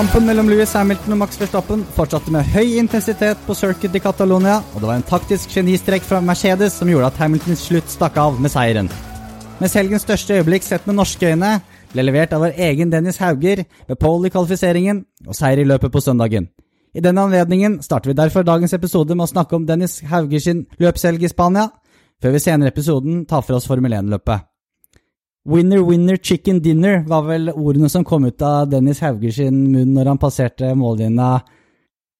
Kampen mellom Louis Hamilton og Max Verstappen fortsatte med høy intensitet på Circuit i Catalonia, og det var en taktisk genistrekk fra Mercedes som gjorde at Hamilton slutt stakk av med seieren. Mens helgens største øyeblikk sett med norske øyne ble levert av vår egen Dennis Hauger med pole i kvalifiseringen og seier i løpet på søndagen. I denne anledningen starter vi derfor dagens episode med å snakke om Dennis Haugers løpshelg i Spania, før vi senere i episoden tar for oss Formel 1-løpet. Winner, winner, chicken dinner var vel ordene som kom ut av Dennis Hauger sin munn når han passerte mållinja.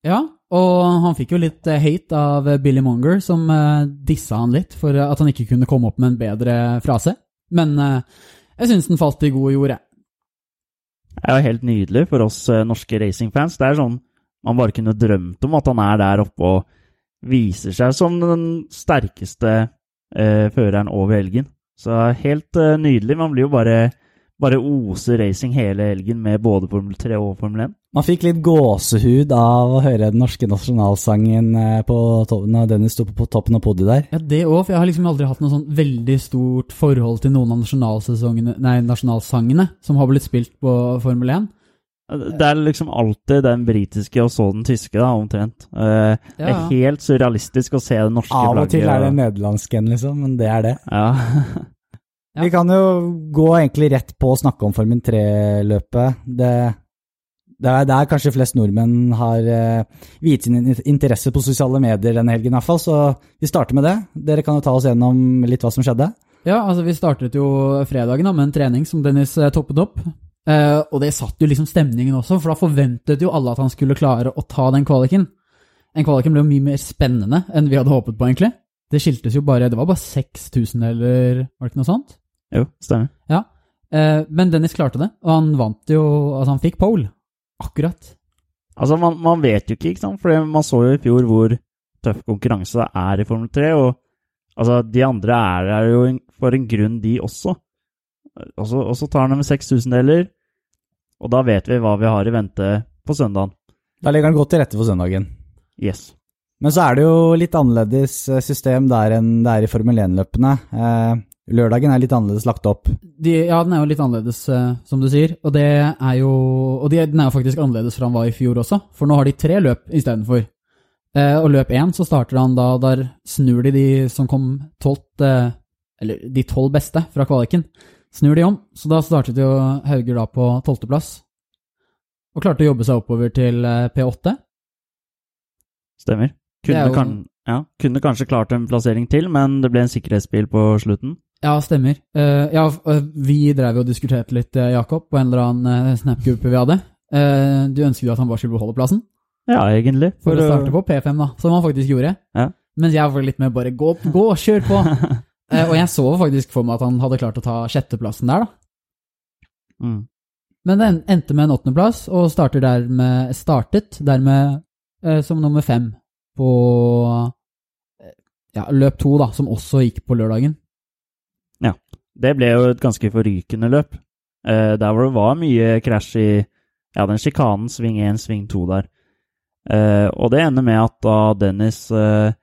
Ja, og han fikk jo litt eh, hate av Billy Monger, som eh, dissa han litt for at han ikke kunne komme opp med en bedre frase. Men eh, jeg syns den falt i god jord, jeg. Det er jo helt nydelig for oss eh, norske racingfans. Det er sånn man bare kunne drømt om at han er der oppe og viser seg som den sterkeste eh, føreren over helgen. Så helt uh, nydelig. Man blir jo bare, bare oser racing hele helgen med både Formel 3 og Formel 1. Man fikk litt gåsehud av å høre den norske nasjonalsangen eh, på toppen, når Dennis sto på toppen av podiet der. Ja, det òg, for jeg har liksom aldri hatt noe sånn veldig stort forhold til noen av nasjonalsangene som har blitt spilt på Formel 1. Det er liksom alltid den britiske og så den tyske, da, omtrent. Eh, Det er helt surrealistisk å se det norske Av og til er det nederlandsken, liksom, men det er det. Ja. Ja. Vi kan jo gå egentlig rett på å snakke om Formen 3-løpet. Det, det, er, det er kanskje flest nordmenn har uh, viet sin interesse på sosiale medier denne helgen, i hvert fall, så vi starter med det. Dere kan jo ta oss gjennom litt hva som skjedde. Ja, altså vi startet jo fredagen da med en trening som Dennis eh, toppet opp. Eh, og det satt jo liksom stemningen også, for da forventet jo alle at han skulle klare å ta den kvaliken. Den kvaliken ble jo mye mer spennende enn vi hadde håpet på, egentlig. Det skiltes jo bare Det var bare 6000 eller var det ikke noe sånt? Jo, stemmer. Ja. Uh, men Dennis klarte det, og han vant jo Altså, han fikk pole. Akkurat. Altså, man, man vet jo ikke, ikke sant? For man så jo i fjor hvor tøff konkurranse det er i Formel 3, og altså, de andre er der jo for en grunn, de også. Og så, og så tar han dem med seks tusendeler, og da vet vi hva vi har i vente på søndagen. Da legger han godt til rette for søndagen. Yes. Men så er det jo litt annerledes eh, system der enn det er i Formel 1-løpene. Eh, lørdagen er litt annerledes lagt opp. De, ja, den er jo litt annerledes, eh, som du sier. Og det er jo Og de, den er jo faktisk annerledes fra han var i fjor også, for nå har de tre løp istedenfor. Eh, og løp én så starter han da Der snur de de som kom tolvt eh, Eller de tolv beste fra kvaliken. Snur de om. Så da startet jo Hauger da på tolvteplass. Og klarte å jobbe seg oppover til eh, P8. Stemmer. Er Kunne, jo- kan, ja, kunne kanskje klart en plassering til, men det ble en sikkerhetsbil på slutten. Ja, stemmer. Uh, ja, eh, vi drev jo og diskuterte litt, Jakob, på en eller annen Snap-gruppe vi hadde. Uh, du ønsket jo at han bare skulle beholde plassen? Ja, egentlig. For å starte på P5, da, som han faktisk gjorde. Ja. Mens jeg var litt mer bare gå, gå, kjør på! Eh, og jeg så faktisk for meg at han hadde klart å ta sjetteplassen der, da. Mm. Men det endte med en åttendeplass, og starter dermed, startet dermed eh, som nummer fem på ja, løp to, da, som også gikk på lørdagen. Ja. Det ble jo et ganske forrykende løp. Eh, der hvor det var mye krasj i ja, den sjikanen sving én, sving to der. Eh, og det ender med at da Dennis eh,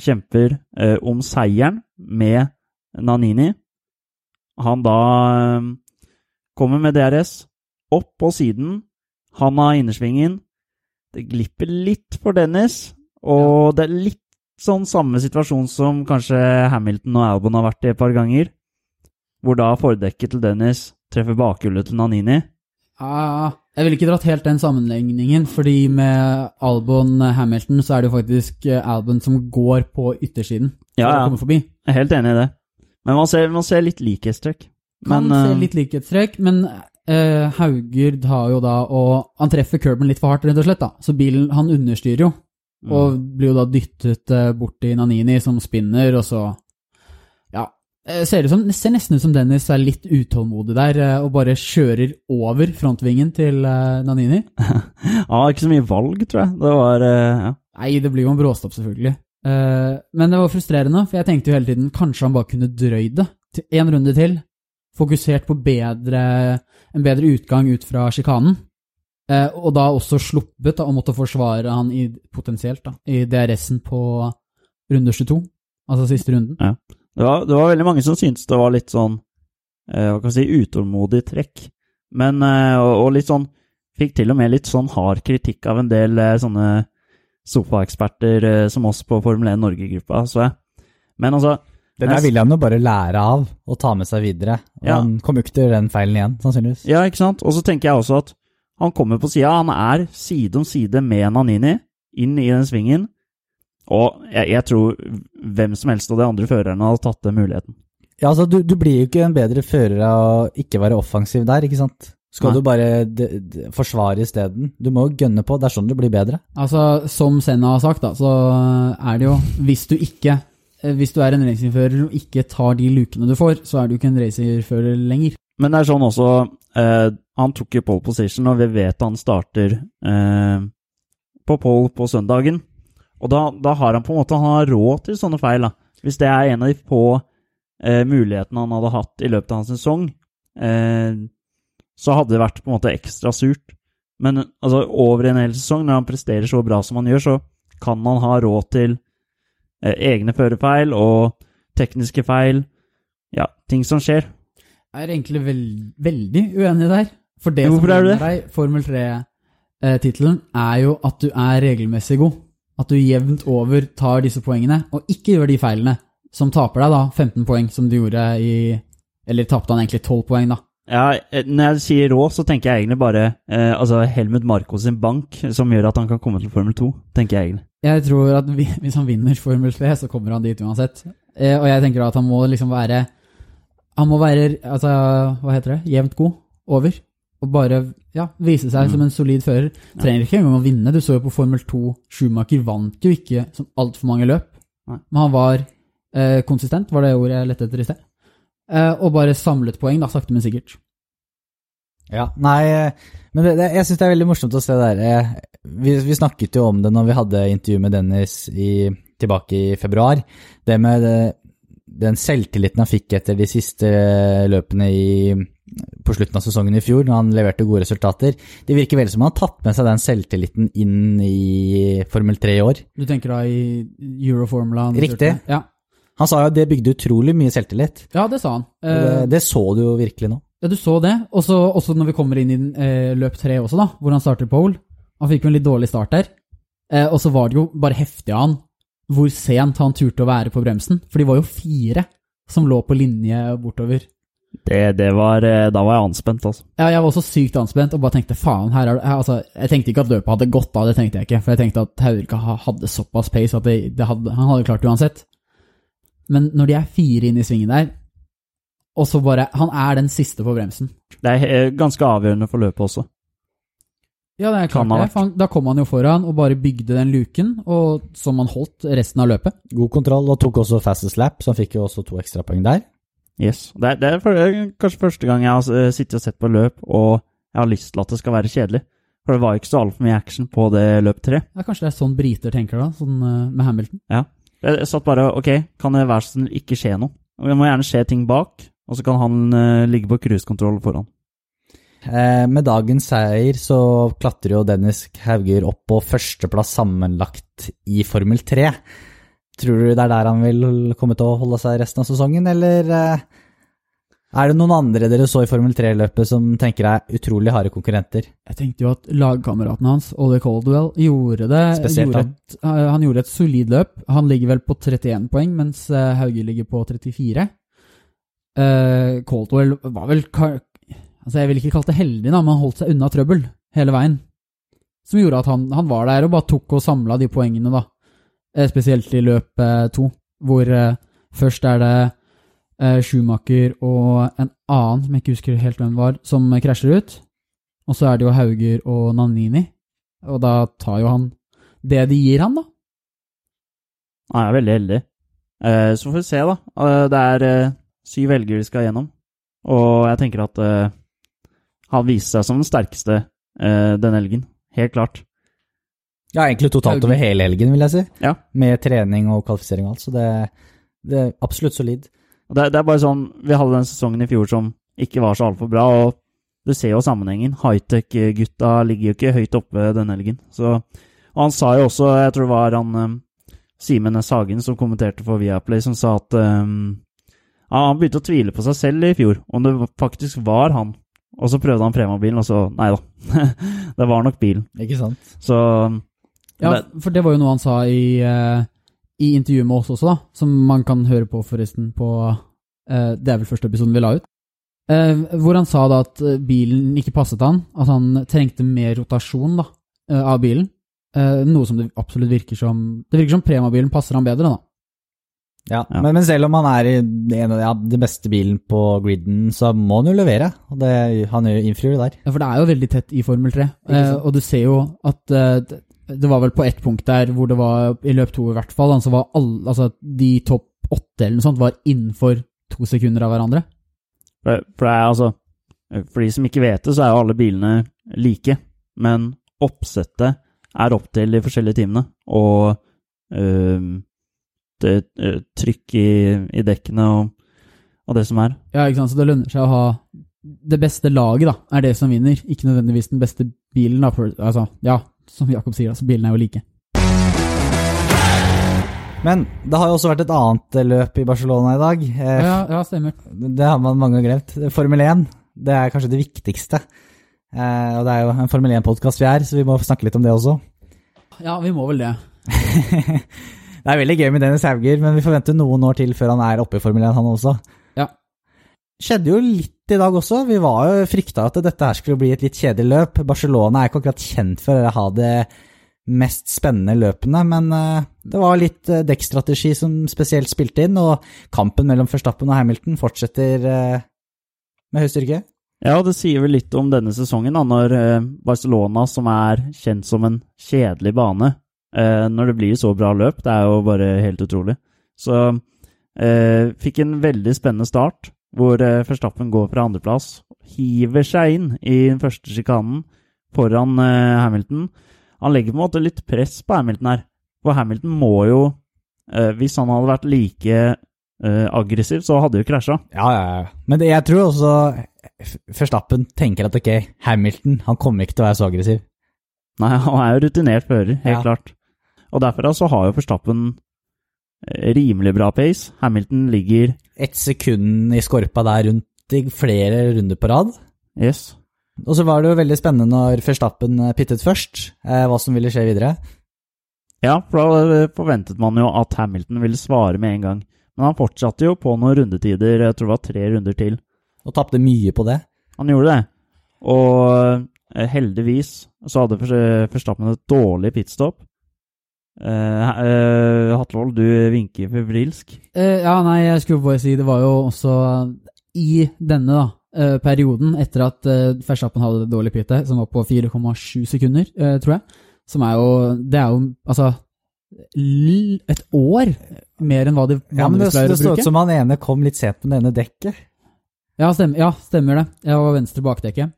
kjemper eh, om seieren med Nanini. Han da eh, kommer med DRS opp på siden. Han har innersvingen. Det glipper litt for Dennis, og det er litt sånn samme situasjon som kanskje Hamilton og Albon har vært i et par ganger hvor da fordekket til Dennis treffer bakhjulet til Nanini. Ah, jeg ville ikke dratt helt den sammenligningen, fordi med Albon Hamilton så er det jo faktisk eh, Albon som går på yttersiden Ja, ja. Jeg er helt enig i det. Men man ser, man ser litt likhetstrekk. Kan Men se eh, litt likhetstrekk, men eh, Hauger tar jo da og Han treffer curben litt for hardt, rett og slett, da. Så bilen Han understyrer jo, mm. og blir jo da dyttet eh, bort til Nanini, som spinner, og så Ser, det som, ser nesten ut som Dennis er litt utålmodig der, eh, og bare kjører over frontvingen til eh, Nanini. Han har ikke så mye valg, tror jeg. Det var eh, ja. Nei, det blir jo en bråstopp, selvfølgelig. Eh, men det var frustrerende, for jeg tenkte jo hele tiden kanskje han bare kunne drøyd det til en runde til. Fokusert på bedre, en bedre utgang ut fra sjikanen. Eh, og da også sluppet da, og måtte forsvare han i, potensielt da, i DRS-en på runde 22. Altså siste runden. Det, var, det var veldig mange som syntes det var litt sånn eh, Hva kan jeg si utålmodig trekk. Men, eh, og, og litt sånn fikk til og med litt sånn hard kritikk av en del eh, sånne sofaeksperter eh, som oss på Formel 1 Norge-gruppa, så jeg. Men altså Det der vil han jo bare lære av og ta med seg videre. Og Ja. Han kommer jo ikke til den feilen igjen, sannsynligvis. Ja, ikke sant? Og så tenker jeg også at han kommer på sida. Han er side om side med Nanini inn i den svingen. Og jeg, jeg tror hvem som helst av de andre førerne hadde tatt den muligheten. Ja, altså, du, du blir jo ikke en bedre fører av å ikke være offensiv der, ikke sant? Skal Nei. du bare d d forsvare isteden? Du må jo gønne på, det er sånn du blir bedre. Altså, som Senna har sagt, da, så er det jo Hvis du ikke eh, Hvis du er en racingfører og ikke tar de lukene du får, så er du ikke en racingfører lenger. Men det er sånn også eh, Han tok jo pole position, og vi vet han starter eh, på pole på søndagen. Og da, da har han på en måte han har råd til sånne feil. da. Hvis det er en av de få eh, mulighetene han hadde hatt i løpet av hans sesong, eh, så hadde det vært på en måte ekstra surt. Men altså, over en hel sesong, når han presterer så bra som han gjør, så kan han ha råd til eh, egne førerfeil og tekniske feil. Ja, ting som skjer. Jeg er egentlig veld, veldig uenig der. For det Hvorfor som er du det? deg Formel 3-tittelen, er jo at du er regelmessig god. At du jevnt over tar disse poengene, og ikke gjør de feilene som taper deg da 15 poeng, som du gjorde i Eller tapte han egentlig 12 poeng, da. Ja, eh, når jeg sier rå, så tenker jeg egentlig bare eh, altså Helmut Marko sin bank, som gjør at han kan komme til Formel 2, tenker jeg egentlig. Jeg tror at vi, hvis han vinner Formel 3, så kommer han dit uansett. Eh, og jeg tenker at han må liksom være Han må være, altså, hva heter det, jevnt god over. Og bare ja, vise seg Mm. som en solid fører. Trenger ikke engang å vinne. Du så jo på Formel 2, Schumacher vant jo ikke sånn altfor mange løp. Nei. Men han var eh, konsistent, var det ordet jeg lette etter i sted. Eh, og bare samlet poeng, da, sakte, men sikkert. Ja, nei, eh, men det, det, jeg syns det er veldig morsomt å se det der. eh, Vi, vi snakket jo om det når vi hadde intervju med Dennis i, tilbake i februar. Det med det, den selvtilliten han fikk etter de siste løpene i, på slutten av sesongen i fjor, når han leverte gode resultater. Det virker veldig som han har tatt med seg den selvtilliten inn i Formel 3 i år. Du tenker da i Euroformula? Riktig. Ja. Han sa jo at det bygde utrolig mye selvtillit. ja, det sa han. Det, Eh, det så du jo virkelig nå. Ja, du så det. Og så også når vi kommer inn i eh, løp tre også, da, hvor han starter pole. Han fikk jo en litt dårlig start der. Eh, og så var det jo bare heftig av han hvor sent han turte å være på bremsen. For de var jo fire som lå på linje bortover. Det, det var, eh, da var jeg anspent, altså. Ja, jeg var også sykt anspent og bare tenkte faen, her er det altså, Jeg tenkte ikke at løpet hadde gått av, det tenkte jeg ikke. For jeg tenkte at Haurika hadde såpass pace at det, det hadde, han hadde klart det uansett. Men når de er fire inne i svingen der, og så bare Han er den siste på bremsen. Det er eh, ganske avgjørende for løpet også. Ja, det er klart det. for han- Da kom han jo foran og bare bygde den luken, og som han holdt resten av løpet. God kontroll, og tok også fastest lap, så han fikk jo også to ekstrapoeng der. Yes. Det er, det er for, kanskje første gang jeg har eh, sittet og sett på løp, og jeg har lyst til at det skal være kjedelig. For det var ikke så altfor mye action på det løp tre. Ja, kanskje det er sånn briter tenker da, sånn eh, med Hamilton. Ja. jeg satt bare Ok, kan det være sånn ikke skje noe? Det må gjerne skje ting bak, og så kan han uh, ligge på cruisekontroll foran. Eh, med dagens seier så klatrer jo Dennis Hauger opp på førsteplass sammenlagt i Formel 3. Tror du det er der han vil komme til å holde seg resten av sesongen, eller eh, er det noen andre dere så i Formel 3-løpet som tenker er utrolig harde konkurrenter? Jeg tenkte jo at lagkameraten hans, Ollie Caldwell, gjorde det. Spesielt gjorde han. et, eh, han gjorde et solid løp. Han ligger vel på 31 poeng, mens eh, Hauge ligger på 34. Uh, Caldwell var vel Altså, jeg vil ikke kalle det heldig, da, men han holdt seg unna trøbbel hele veien. Som gjorde at han, han var der og bare tok og samla de poengene, da. Eh, spesielt i løp eh, to, hvor eh, først er det Schumacher og en annen, som jeg ikke husker helt hvem var, som krasjer ut. Og så er det jo Hauger og Nannini. Og da tar jo han det de gir han, da. Han er veldig heldig. Så får vi se, da. Det er syv helger vi skal gjennom, og jeg tenker at han viser seg som den sterkeste denne helgen. Helt klart. Ja, egentlig totalt over hele helgen, vil jeg si. Ja. Med trening og kvalifisering og alt, så det, det er absolutt solid. Det, det er bare sånn Vi hadde den sesongen i fjor som ikke var så altfor bra, og du ser jo sammenhengen. Hightech-gutta ligger jo ikke høyt oppe denne helgen. Så, og han sa jo også, jeg tror det var han eh, Simen S. Hagen som kommenterte for Viaplay, som sa at um, ja, han begynte å tvile på seg selv i fjor, om det faktisk var han Og så prøvde han Prema-bilen, og så Nei da. det var nok bilen. Ikke sant? Så Ja, Men, for det var jo noe han sa i, uh, i intervjuet med oss også, da. Som man kan høre på, forresten, på uh, Det er vel første episoden vi la ut. Uh, hvor han sa da at bilen ikke passet han. At han trengte mer rotasjon da, av bilen. Eh, noe som det absolutt virker som Det virker som Prema-bilen passer han bedre, da. Ja, Ja. Men, men selv om han er i en av ja, den beste bilen på griden, så må han jo levere. Og det, han innfrir jo der. Ja, For det er jo veldig tett i Formel 3. Ikke Eh, og du ser jo at eh, det, var vel på ett punkt der hvor det var, i løp to i hvert fall, så var alle, altså de topp åtte eller noe sånt var innenfor to sekunder av hverandre. for, for det er altså For de som ikke vet det, så er jo alle bilene like. Men oppsettet er opp til de forskjellige timene, Og øh, det trykk i, i dekkene og, og det som er. Ja, ikke sant, så det lønner seg å ha det beste laget, da, er det som vinner, ikke nødvendigvis den beste bilen, da. For, altså, ja, som Jakob sier, altså, bilene er jo like. Men det har jo også vært et annet løp i Barcelona i dag. Eh, Ja, ja, stemmer. Det har man mange ganger glemt. Formel 1, det er kanskje det viktigste. Eh, og det er jo en Formel 1-podkast vi er, så vi må snakke litt om det også. Ja, vi må vel det. det er veldig gøy med Dennis Hauger, men vi forventer noen år til før han er oppe i Formel 1, han også. Ja. Skjedde jo litt i dag også. Vi var jo frykta at dette her skulle bli et litt kjedelig løp. Barcelona er ikke akkurat kjent for å ha det mest spennende løpene, men eh, det var litt eh, dekkstrategi som spesielt spilte inn, og kampen mellom Verstappen og Hamilton fortsetter eh, med høy styrke. Ja, det sier vel litt om denne sesongen, da, når Barcelona, som er kjent som en kjedelig bane, når det blir så bra løp, det er jo bare helt utrolig. Så fikk en veldig spennende start, hvor eh, Verstappen går fra andreplass, hiver seg inn i den første sjikanen foran eh, Hamilton. Han legger på en måte litt press på Hamilton her, for Hamilton må jo, eh, hvis han hadde vært like eh, aggressiv, så hadde jo krasja. Ja, ja, ja. Men det, jeg tror også Verstappen tenker at ok, Hamilton han kommer ikke til å være så aggressiv. Nei, han er jo rutinert fører, helt Ja. klart. Og derfor så har jo Verstappen eh, rimelig bra pace. Hamilton ligger Ett sekund i skorpa der rundt i flere runder på rad. Yes. Og så var det jo veldig spennende når Verstappen eh, pittet først, eh, hva som ville skje videre. Ja, for da eh, forventet man jo at Hamilton ville svare med en gang. Men han fortsatte jo på noen rundetider, jeg tror det var tre runder til. Og tapte mye på det. Han gjorde det. Og heldigvis så hadde Vers- Verstappen et dårlig pitstop. Eh, eh, Hatlevold, du vinker febrilsk. Uh, ja, nei, jeg skulle bare si det var jo også i denne da, uh, perioden, etter at uh, Verstappen hadde det dårlige som var på 4,7 sekunder, uh, tror jeg, som er jo Det er jo altså et år mer enn hva de Ja, men det, vanligvis pleier det å så ut som han ene kom litt sent på det ene dekket. Ja, stemmer, ja, stemmer det. Jeg var venstre bakdekke.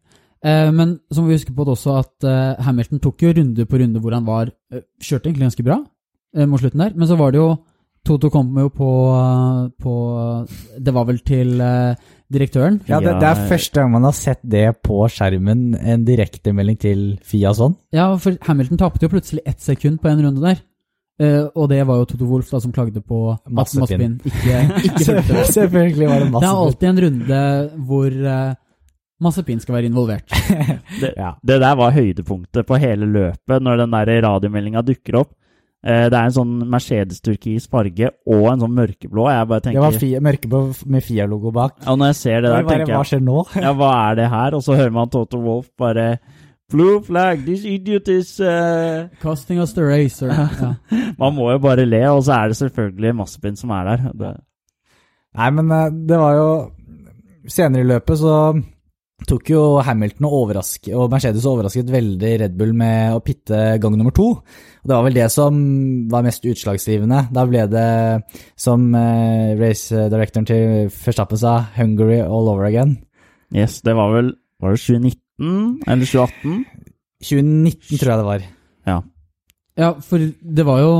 Eh, men så må vi huske på det også at eh, Hamilton tok jo runde på runde hvor han var eh, Kjørte egentlig ganske bra mot slutten der, men så var det jo Toto kom jo på, på Det var vel til direktøren. Ja, det, det er første gang man har sett det på skjermen, en direktemelding til Fia sånn. Ja, for Hamilton tapte jo plutselig ett sekund på en runde der. Uh, og det var jo Toto Wolff da, som klagde på Massepinn. Massepin. ikke, ikke. Selvfølgelig var det Det er alltid en runde hvor uh, Massepinn skal være involvert. Det, Ja. det der var høydepunktet på hele løpet, når den der radiomeldinga dukker opp. Eh, det er en sånn Mercedes-turkis farge og en sånn mørkeblå. Jeg bare Det var fie, mørkeblå med Fia-logo bak. ja, Når jeg ser det der, bare, tenker hva skjer nå? ja, hva er det her? Og så hører man Toto Wolff bare Blue flag, this idiot is uh... Costing us the racer. Ja. Man må jo bare le, og så er det selvfølgelig Massepin som er der. Det, Nei, men eh, det var jo Senere i løpet så tok jo Hamilton og, og Mercedes overrasket veldig Red Bull med å pitte gang nummer to. Og det var vel det som var mest utslagsgivende. Da ble det, som eh, race directoren til Verstappen sa, Hungary all over again. yes, det var vel Var det 2019 eller 2018? 2019 tror jeg det var. ja, Ja, for det var jo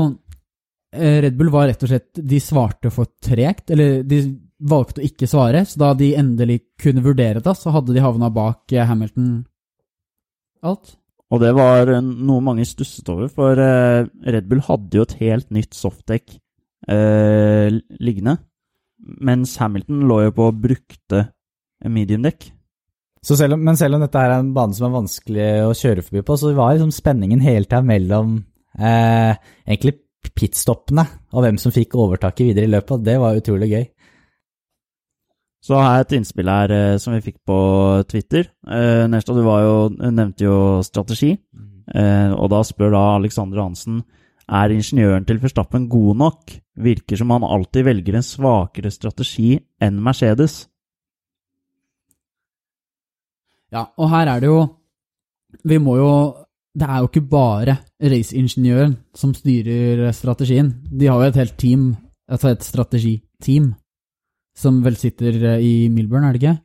eh, Red Bull var rett og slett De svarte for tregt, eller de valgte å ikke svare, så da de endelig kunne vurdere det, så hadde de havna bak eh, Hamilton alt. Og det var eh, noe mange stusset over, for eh, Red Bull hadde jo et helt nytt softdekk eh, liggende, mens Hamilton lå jo på brukte mediumdekk. Så selv om, men selv om dette her er en bane som er vanskelig å kjøre forbi på, så var liksom spenningen hele tida mellom eh, egentlig pitstoppene og hvem som fikk overtaket videre i løpet, det var utrolig gøy. Så har jeg et innspill her eh, som vi fikk på Twitter. Eh, Nesta, du var jo, nevnte jo strategi, eh, og da spør da Alexander Hansen er ingeniøren til Verstappen god nok? Virker som han alltid velger en svakere strategi enn Mercedes. Ja, og her er det jo Vi må jo Det er jo ikke bare raceingeniøren som styrer strategien. De har jo et helt team, altså et strategiteam, som vel sitter eh, i Milburn, er det ikke?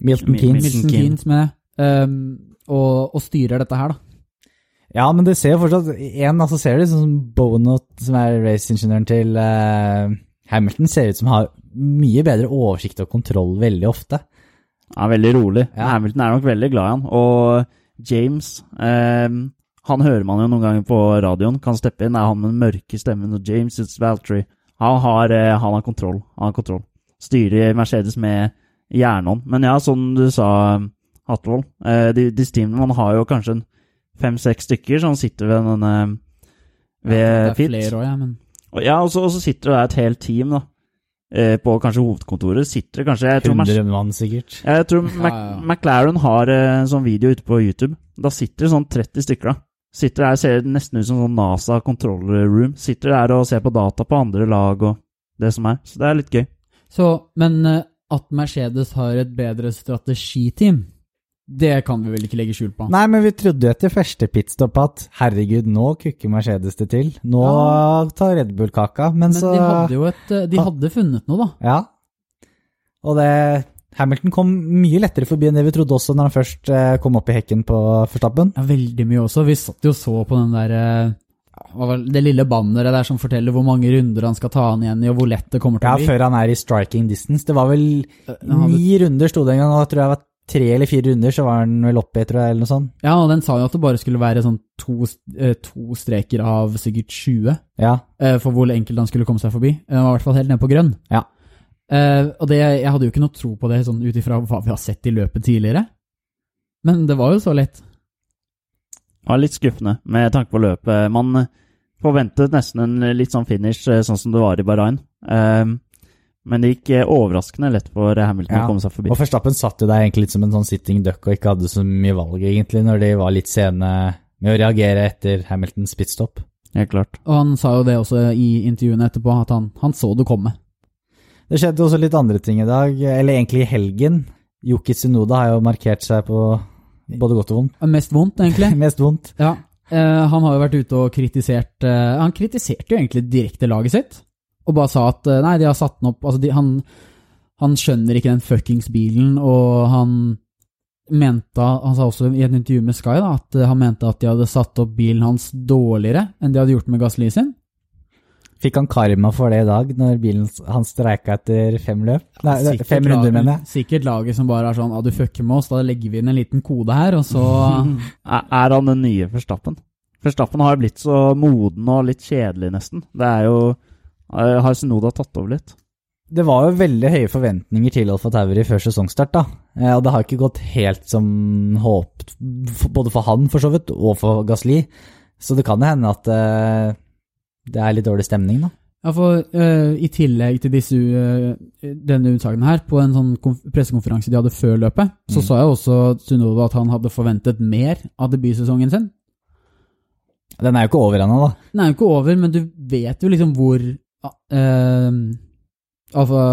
Milton Keanes. Keynes. Milton. Keynes med. Um, og, og styrer dette her, da. Ja, men det ser jo fortsatt En, altså ser det sånn som Bonot, som er raceingeniøren til uh, Hamilton, ser ut som har mye bedre oversikt og kontroll veldig ofte. Er veldig rolig. Ja. Hamilton er nok veldig glad i han. Og James um, Han hører man jo noen ganger på radioen. Kan steppe inn. Er han med den mørke stemmen. Og James it's Valtteri. Han har, eh, han har kontroll. Han har kontroll. Styrer Mercedes med jernhånd. Men ja, som du sa, Hattevold, Eh, de, de teamene man har jo kanskje fem-seks stykker som sitter ved denne ved det er pit. flere også, ja, men Og Ja, og så, og så sitter det der et helt team, da. Eh, på kanskje hovedkontoret. Sitter det kanskje jeg 100 mann, sikkert. jeg tror Mac ja, ja. McLaren har eh, en sånn video ute på YouTube. Da sitter det sånn 30 stykker, da. Sitter der, Ser nesten ut som sånn NASA control room. Sitter der og ser på data på andre lag og det som er. Så det er litt gøy. Så, men eh, at Mercedes har et bedre strategiteam, det kan vi vel ikke legge skjul på? Nei, men vi trodde jo etter første pitstop at herregud, nå kukker Mercedes det til. Nå Ja. tar Red Bull kaka. Men, Men så de hadde jo et eh, De hadde funnet noe, da. Ja. Og det Hamilton kom mye lettere forbi enn det vi trodde også når han først eh, kom opp i hekken på Forstappen. Ja, veldig mye også. Vi satt jo og så på den der det lille banneret der som forteller hvor mange runder han skal ta han igjen i, og hvor lett det kommer til å bli. Ja, før han er i striking distance. Det var vel Eh, ni runder sto det en gang, og jeg tror jeg var tre eller fire runder, så var han vel oppe tror jeg, eller noe sånt. Ja, og den sa jo at det bare skulle være sånn to, eh, to streker av sikkert 20 Ja. eh, for hvor enkelt han skulle komme seg forbi. Han var i hvert fall helt ned på grønn. Ja. Og det, jeg hadde jo ikke noe tro på det sånn ut ifra hva vi har sett i løpet tidligere. Men det var jo så lett. Var litt skuffende med tanke på løpet. Man eh, forventet nesten en litt sånn finish eh, sånn som det var i Bahrain. Um, men det gikk eh, overraskende lett for Hamilton Ja, å komme seg forbi. Og Verstappen satt jo der egentlig litt som en sånn sitting duck og ikke hadde så mye valg, egentlig, når de var litt sene med å reagere etter Hamiltons pitstop. Helt klart. Og han sa jo det også i intervjuene etterpå, at han, han så det komme. Det skjedde også litt andre ting i dag, eller egentlig i helgen. Yuki Tsunoda har jo markert seg på både godt og vondt. Mest vondt, egentlig. Mest vondt. Ja, Uh, han har jo vært ute og kritisert uh, Han kritiserte jo egentlig direkte laget sitt, og bare sa at uh, nei, de har satt den opp altså de, han, han skjønner ikke den fuckings bilen, og han mente Han sa også i et intervju med Sky da, at han mente at de hadde satt opp bilen hans dårligere enn de hadde gjort med Gasli sin. Fikk han karma for det i dag, når bilen hans streika etter fem løp? Nei, Sikkert fem runder, mener jeg. Sikkert laget som bare er sånn ah, du fucker med oss, da legger vi inn en liten kode her, og så Er er han den nye Verstappen? Verstappen har blitt så moden og litt kjedelig, nesten. Det er jo eh, Har Sunoda tatt over litt? Det var jo veldig høye forventninger til Alfa Tauri før sesongstart, da. Eh, Og det har ikke gått helt som håpet, både for han for så vidt, og for Gasli. Så det kan jo hende at eh, det er litt dårlig stemning, da. Ja, for uh, i tillegg til disse, uh, denne utsagnen her, på en sånn pressekonferanse de hadde før løpet, så Mm. sa jeg også Sunnova at han hadde forventet mer av debutsesongen sin. Den er jo ikke over ennå, da. Den er jo ikke over, men du vet jo liksom hvor uh, Alfa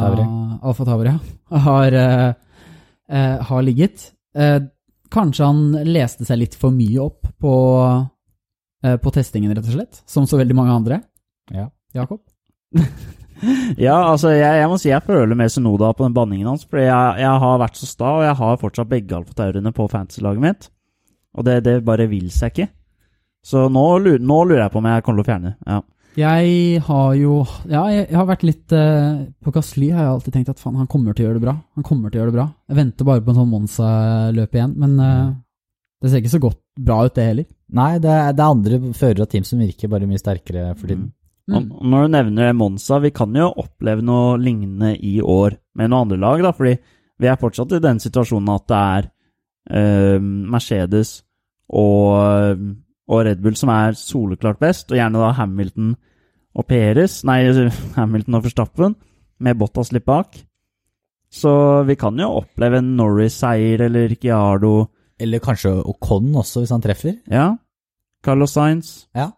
Tauri. Alfa Tavri, ja. Har, eh, eh, har ligget. Eh, kanskje han leste seg litt for mye opp på, eh, på testingen, rett og slett. Som så veldig mange andre. Ja. Jakob? Ja, altså, jeg, jeg må si jeg føler med Sunoda på den banningen hans. For jeg, jeg har vært så sta, og jeg har fortsatt begge alfataurene på fantasy-laget mitt. Og det, det bare vil seg ikke. Så nå, nå lurer jeg på om jeg kommer til å fjerne det. Ja. Jeg har jo Ja, jeg, jeg har vært litt eh, På Gasly har jeg alltid tenkt at faen, han kommer til å gjøre det bra. Han kommer til å gjøre det bra. Jeg venter bare på en sånn Monza-løp igjen, men eh, det ser ikke så godt bra ut, det heller. Nei, det er, det er andre førere av team som virker bare mye sterkere for tiden. Mm. Og når du nevner Monza, vi kan jo oppleve noe lignende i år med noen andre lag, da, fordi Vi er fortsatt i den situasjonen at det er eh, Mercedes og, og Red Bull som er soleklart best, og gjerne da Hamilton og Peres, Nei, Hamilton og Forstappen, med Bottas litt bak. Så vi kan jo oppleve en Norris-seier eller Ricciardo. Eller kanskje Ocon også, hvis han treffer. Ja. Carlos Sainz. Ja.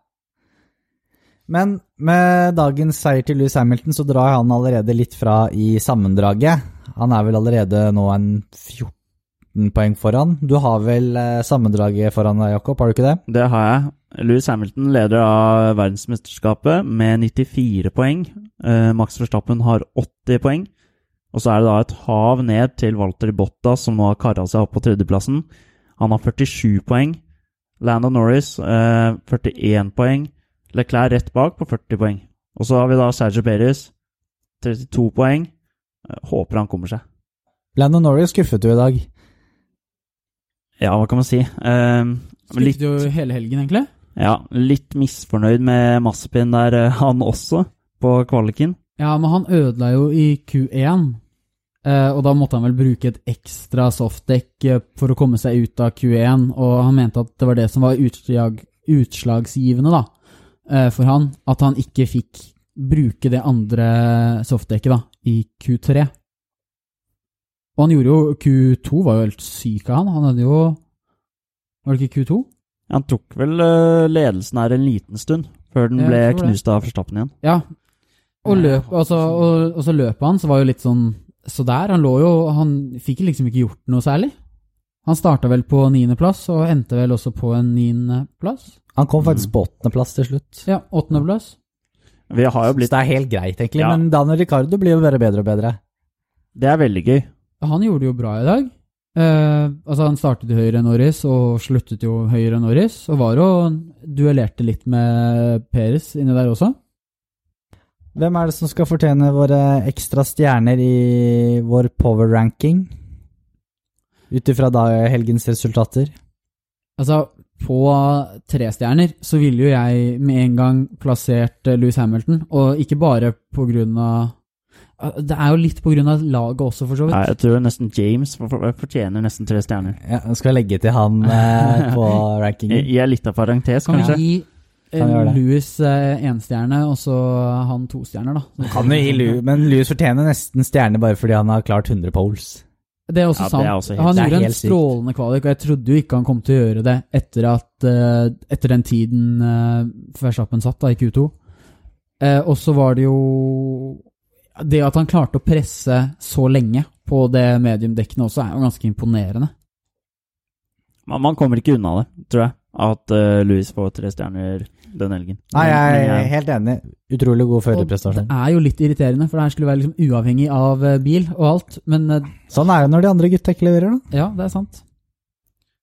Men med dagens seier til Louis Hamilton, så drar han allerede litt fra i sammendraget. Han er vel allerede nå en 14 poeng foran. Du har vel eh, sammendraget foran deg, Jakob, har du ikke det? Det har jeg. Louis Hamilton leder av verdensmesterskapet med 94 poeng. Eh, Max Verstappen har 80 poeng. Og så er det da et hav ned til Walter Bottas, som nå har kara seg opp på tredjeplassen. Han har 47 poeng. Landon Norris eh, 41 poeng. Leclerc rett bak på 40 poeng. Og så har vi da Sergio Perez 32 poeng. Eh, Håper han kommer seg. Landon Norris skuffet du i dag. Ja, hva kan man si? Eh, litt, Spilte jo hele helgen, egentlig. ja, litt misfornøyd med Massepin der, eh, han også, på kvaliken. Ja, men han ødela jo i Q1, eh, og da måtte han vel bruke et ekstra softdekk eh, for å komme seg ut av Q1, og han mente at det var det som var utslag, utslagsgivende da, eh, for han, at han ikke fikk bruke det andre softdekket da, i Q3. Og han gjorde jo Q2 var jo helt syk av han. Han hadde jo Var det ikke Q2? Han tok vel eh, ledelsen her en liten stund, før den ble knust av Forstappen igjen. Ja. Og, løp, altså, og, og så løpet hans var jo litt sånn Så der. Han lå jo Han fikk liksom ikke gjort noe særlig. Han starta vel på niendeplass, og endte vel også på en niendeplass. Han kom faktisk på åttendeplass til slutt. Ja, åttendeplass. Vi har jo Så det er helt greit, egentlig. Ja. Men Daniel Ricardo blir jo bare bedre og bedre. Det er veldig gøy. Han gjorde det jo bra i dag. Eh, altså Han startet jo høyere enn Norris, og sluttet jo høyere enn Norris. Og var og duellerte litt med Peres inni der også. Hvem er det som skal fortjene våre ekstra stjerner i vår power ranking? Ut ifra helgens resultater. Altså, på tre stjerner så ville jo jeg med en gang plassert Louis Lewis Hamilton, og ikke bare på grunn av Eh, Det er jo litt av laget også, for så vidt. Nei, jeg tror nesten James for- for- fortjener nesten tre stjerner. Ja, jeg legge til han eh, på rankingen. I, er litt av parentes, kanskje. Kan vi det? Louis énstjerne, én stjerne, og så han to stjerner, da? Kan jo gi Louis, men Louis fortjener nesten stjerne bare fordi han har klart 100 poles. Det er også Ja, sant. er også helt- han gjorde en strålende kvalik, og jeg trodde jo ikke han kom til å gjøre det etter, at, eh, etter den tiden uh, Verstappen satt da, i Q2. Uh, og så var det jo Det at han klarte å presse så lenge på det mediumdekkene også, er jo ganske imponerende. Man, man kommer ikke unna det, tror jeg, at uh, Louis får tre stjerner den helgen. Nei, jeg er helt enig. Utrolig god førerprestasjon. det er jo litt irriterende, for det her skulle være liksom uavhengig av eh, bil og alt, men eh, Sånn er det når de andre gutta ikke leverer, da. ja, det er sant.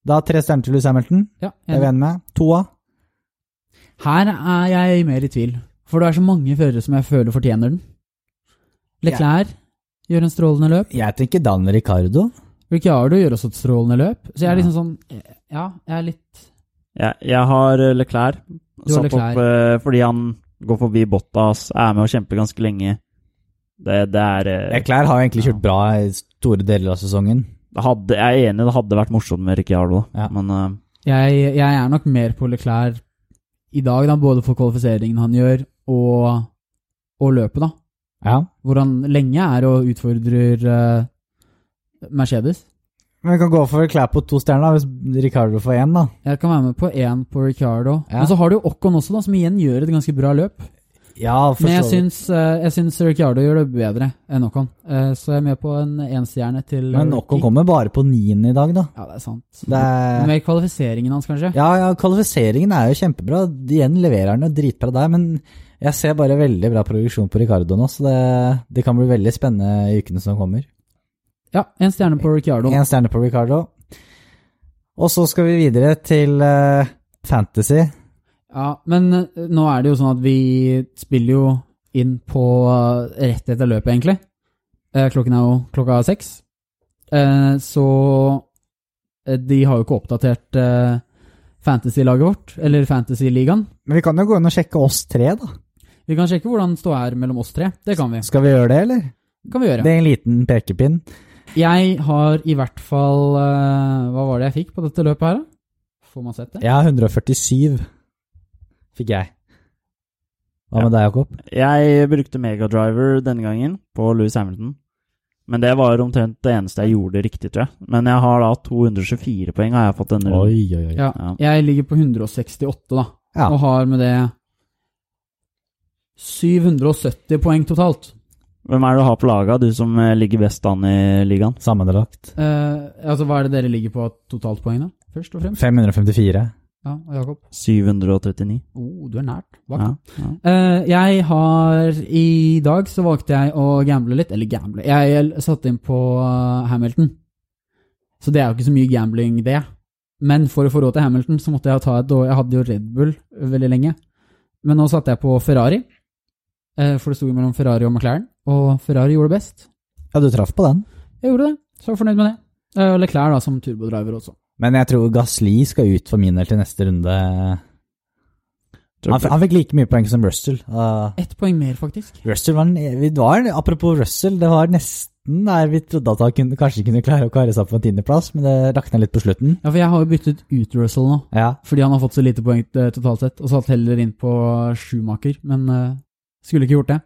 Da tre stjerner til Louis Hamilton. Ja, Det er vi enige med. Toa. Her er jeg mer i tvil, for det er så mange førere som jeg føler fortjener den. Leclerc gjør en strålende løp. Jeg tenker Dan Ricardo. Ricciardo gjør også et strålende løp. Så jeg er Ja. liksom sånn Ja, jeg er litt Jeg, jeg har eh, Leclerc satt opp eh, fordi han går forbi Bottas, er med og kjemper ganske lenge. Det, det er eh, Leclerc har egentlig kjørt bra i store deler av sesongen. det hadde, Jeg er enig, det hadde vært morsomt med Ricciardo, Ja. men uh, jeg, jeg er nok mer på Leclerc i dag, da, både for kvalifiseringen han gjør, og, og løpet, da. Ja. Hvor han lenge er og utfordrer uh, Mercedes. Men vi kan gå for på to stjerner, hvis Ricardo får én, da. Jeg kan være med på én på Ricardo. Ja. Men så har du jo Ocon også, da, som igjen gjør et ganske bra løp. Ja, for Men jeg så vidt. syns, eh, jeg syns Ricciardo gjør det bedre enn Ocon. Eh, Så jeg er med på en enstjerne til Men Ricky. Ocon kommer bare på niende i dag, da. Ja, det er sant. Det er Med kvalifiseringen hans, kanskje. Ja, ja, kvalifiseringen er jo kjempebra. Igjen leverer han jo dritbra der, men jeg ser bare veldig bra produksjon på Ricardo nå, så det, det kan bli veldig spennende i ukene som kommer. Ja, en stjerne på Ricciardo. En stjerne på Ricardo. Og så skal vi videre til uh, Fantasy. Ja, men eh, nå er det jo sånn at vi spiller jo inn på uh, rett etter løpet, egentlig. Uh, Klokken er jo klokka seks. Eh, Så de har jo ikke oppdatert fantasy-laget vårt, eller fantasy-ligaen. Men vi kan jo gå inn og sjekke oss tre, da. Vi kan sjekke hvordan det står her mellom oss tre. Det kan vi. Skal vi gjøre det, eller? kan vi gjøre. Det er en liten pekepinn. Jeg har i hvert fall eh, Hva var det jeg fikk på dette løpet her, da? Får man sett det? Ja, 147, fikk jeg. Hva med deg, Jakob? Jeg brukte megadriver denne gangen på Louis Hamilton. Men det var omtrent det eneste jeg gjorde riktig, tror jeg. Men jeg har da 224 poeng har jeg fått denne runden. Oi, oi, oi. Ja. Ja. Jeg ligger på 168, da. Ja. Og har med det 770 poeng totalt. Hvem er det du har på laga, du som eh, ligger best an i ligaen? Sammenlagt. Uh, altså, hva er det dere ligger på totalt poeng, da? Først og fremst? 554. Ja, og Jakob? 739. Oh, du er nært. Ja, ja. Uh, jeg har I dag så valgte jeg å gamble litt. Eller gamble Jeg satte inn på Hamilton. Så det er jo ikke så mye gambling, det. Men for å få råd til Hamilton, så måtte jeg ta et Jeg hadde jo Red Bull veldig lenge. Men nå satte jeg på Ferrari. uh, For det sto jo mellom Ferrari og McLaren. Og Ferrari gjorde det best. Ja, du traff på den. Jeg gjorde det, så jeg var fornøyd med det. Eller Og Leclerc da som turbodriver også. Men jeg tror Gasli skal ut for min del til neste runde. Han, han fikk like mye poeng som Russell. Uh, Ett poeng mer, faktisk. Russell var, en, var Apropos Russell, det var nesten der vi trodde at han kunne, kanskje kunne klare å kare seg opp på en tiendeplass, men det rakna litt på slutten. Ja, for jeg har jo byttet ut Russell nå. Ja, Fordi han har fått så lite poeng eh, totalt sett, og satt heller inn på Schumacher, men uh, skulle ikke gjort det.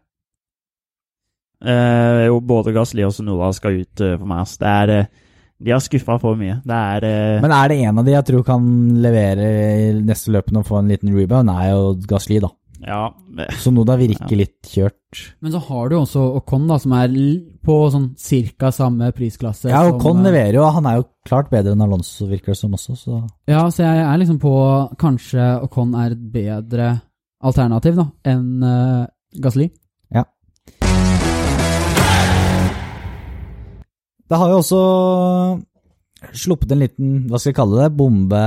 Eh, jo, både Gasli og Sunoda skal ut uh, for meg. Det er, uh, de har skuffa for mye. Det er Men er det en av de jeg tror kan levere i neste løpet og få en liten rebound, er jo Gasli, da. Ja, eh, Så Noda virker litt kjørt. Men så har du også Ocon, da, som er på sånn cirka samme prisklasse. Ja, Ocon som, leverer jo, han er jo klart bedre enn Alonso, virker det som også, så Ja, så jeg er liksom på Kanskje Ocon er et bedre alternativ da, enn uh, Gasli. Det har jo også sluppet en liten, hva skal jeg kalle det, bombe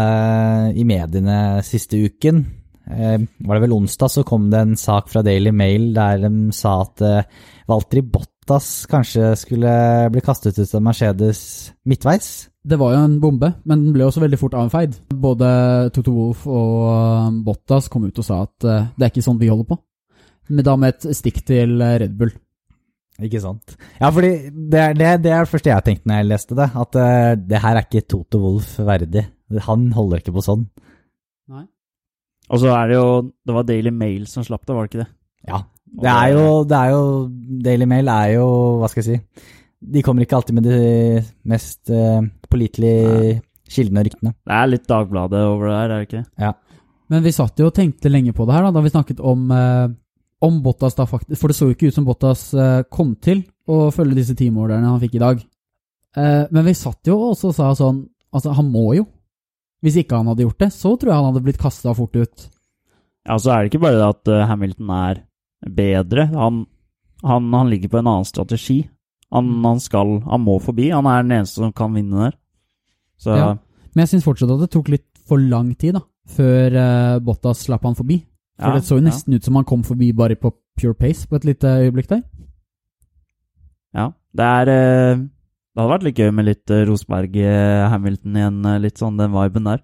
i mediene siste uken. Eh, var det vel onsdag så kom det en sak fra Daily Mail der de sa at eh, Valtteri Bottas kanskje skulle bli kastet ut av Mercedes midtveis. Det var jo en bombe, men den ble også veldig fort avfeid. Både Toto Wolff og eh, Bottas kom ut og sa at eh, det er ikke sånn vi holder på. Men da med et stikk til eh, Red Bull. Ikke sant? Ja, fordi det er det, det er det første jeg tenkte når jeg leste det, at uh, det her er ikke Toto Wolff verdig. Han holder ikke på sånn. Nei. og så er det jo Det var Daily Mail som slapp det, var det ikke det? Ja, det er jo, det er jo Daily Mail er jo, hva skal jeg si De kommer ikke alltid med de mest uh, pålitelige kildene og ryktene. Det er litt Dagbladet over det her, er det ikke? Ja. Men vi satt jo og tenkte lenge på det her, da, da vi snakket om, eh, om Bottas da faktisk For det så jo ikke ut som Bottas eh, kom til å følge disse teamordrene han fikk i dag. Eh, men vi satt jo også og sa sånn Altså, han må jo. Hvis ikke han hadde gjort det, så tror jeg han hadde blitt kasta fort ut. Ja, så er det ikke bare det at eh, Hamilton er bedre. Han, han, han ligger på en annen strategi. Han, han skal Han må forbi. Han er den eneste som kan vinne der. Så Ja. Men jeg syns fortsatt at det tok litt for lang tid da, før uh, Bottas slapp han forbi. For ja, det så jo nesten ut som han kom forbi bare på pure pace på et lite øyeblikk der. Ja. Det er eh, Det hadde vært litt gøy med litt eh, Rosberg-Hamilton igjen, eh, litt sånn den viben der.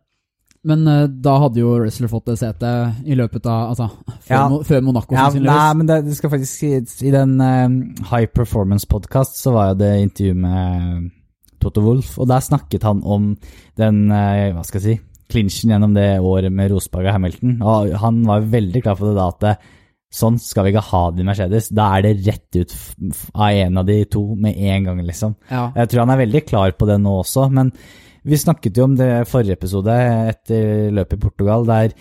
Men da hadde jo Wrestler fått det setet i løpet av Altså, før, Ja. Mo før Monaco, Ja, sannsynligvis. nei, men det, det skal faktisk sies I den uh, High Performance Podcast så var jo det intervju med Toto Wolff, og der snakket han om den, uh, hva skal jeg si, clinchen gjennom det året med Rosberg og Hamilton. Og han var jo veldig klar på det da at sånn skal vi ikke ha det i Mercedes. Da er det rett ut av en av de to med en gang, liksom. Ja. Jeg tror han er veldig klar på det nå også, men vi snakket jo om det i forrige episode etter løpet i Portugal, der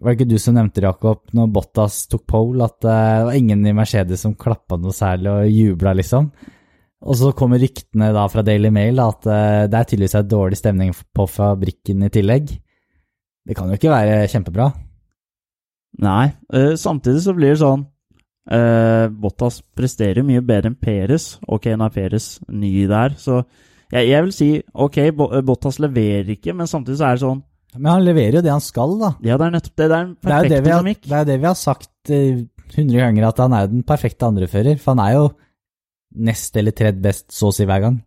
var det ikke du som nevnte Jakob, når Bottas tok pole, at eh, det var ingen i Mercedes som klappa noe særlig og jubla, liksom? Og så kommer ryktene da fra Daily Mail da, at eh, det er tydeligvis er dårlig stemning på fabrikken i tillegg. Det kan jo ikke være kjempebra. Nei. eh, samtidig så blir det sånn eh, Bottas presterer mye bedre enn Peres. Ok, nå er Peres ny der, så jeg, jeg vil si ok, eh, Bottas leverer ikke, men samtidig så er det sånn Men han leverer jo det han skal, da. Ja, det er nettopp det. Det er en er perfekt dynamikk. det er jo det vi har sagt hundre ganger, at han er den perfekte andrefører. For han er jo nest eller tredje best så å si hver gang.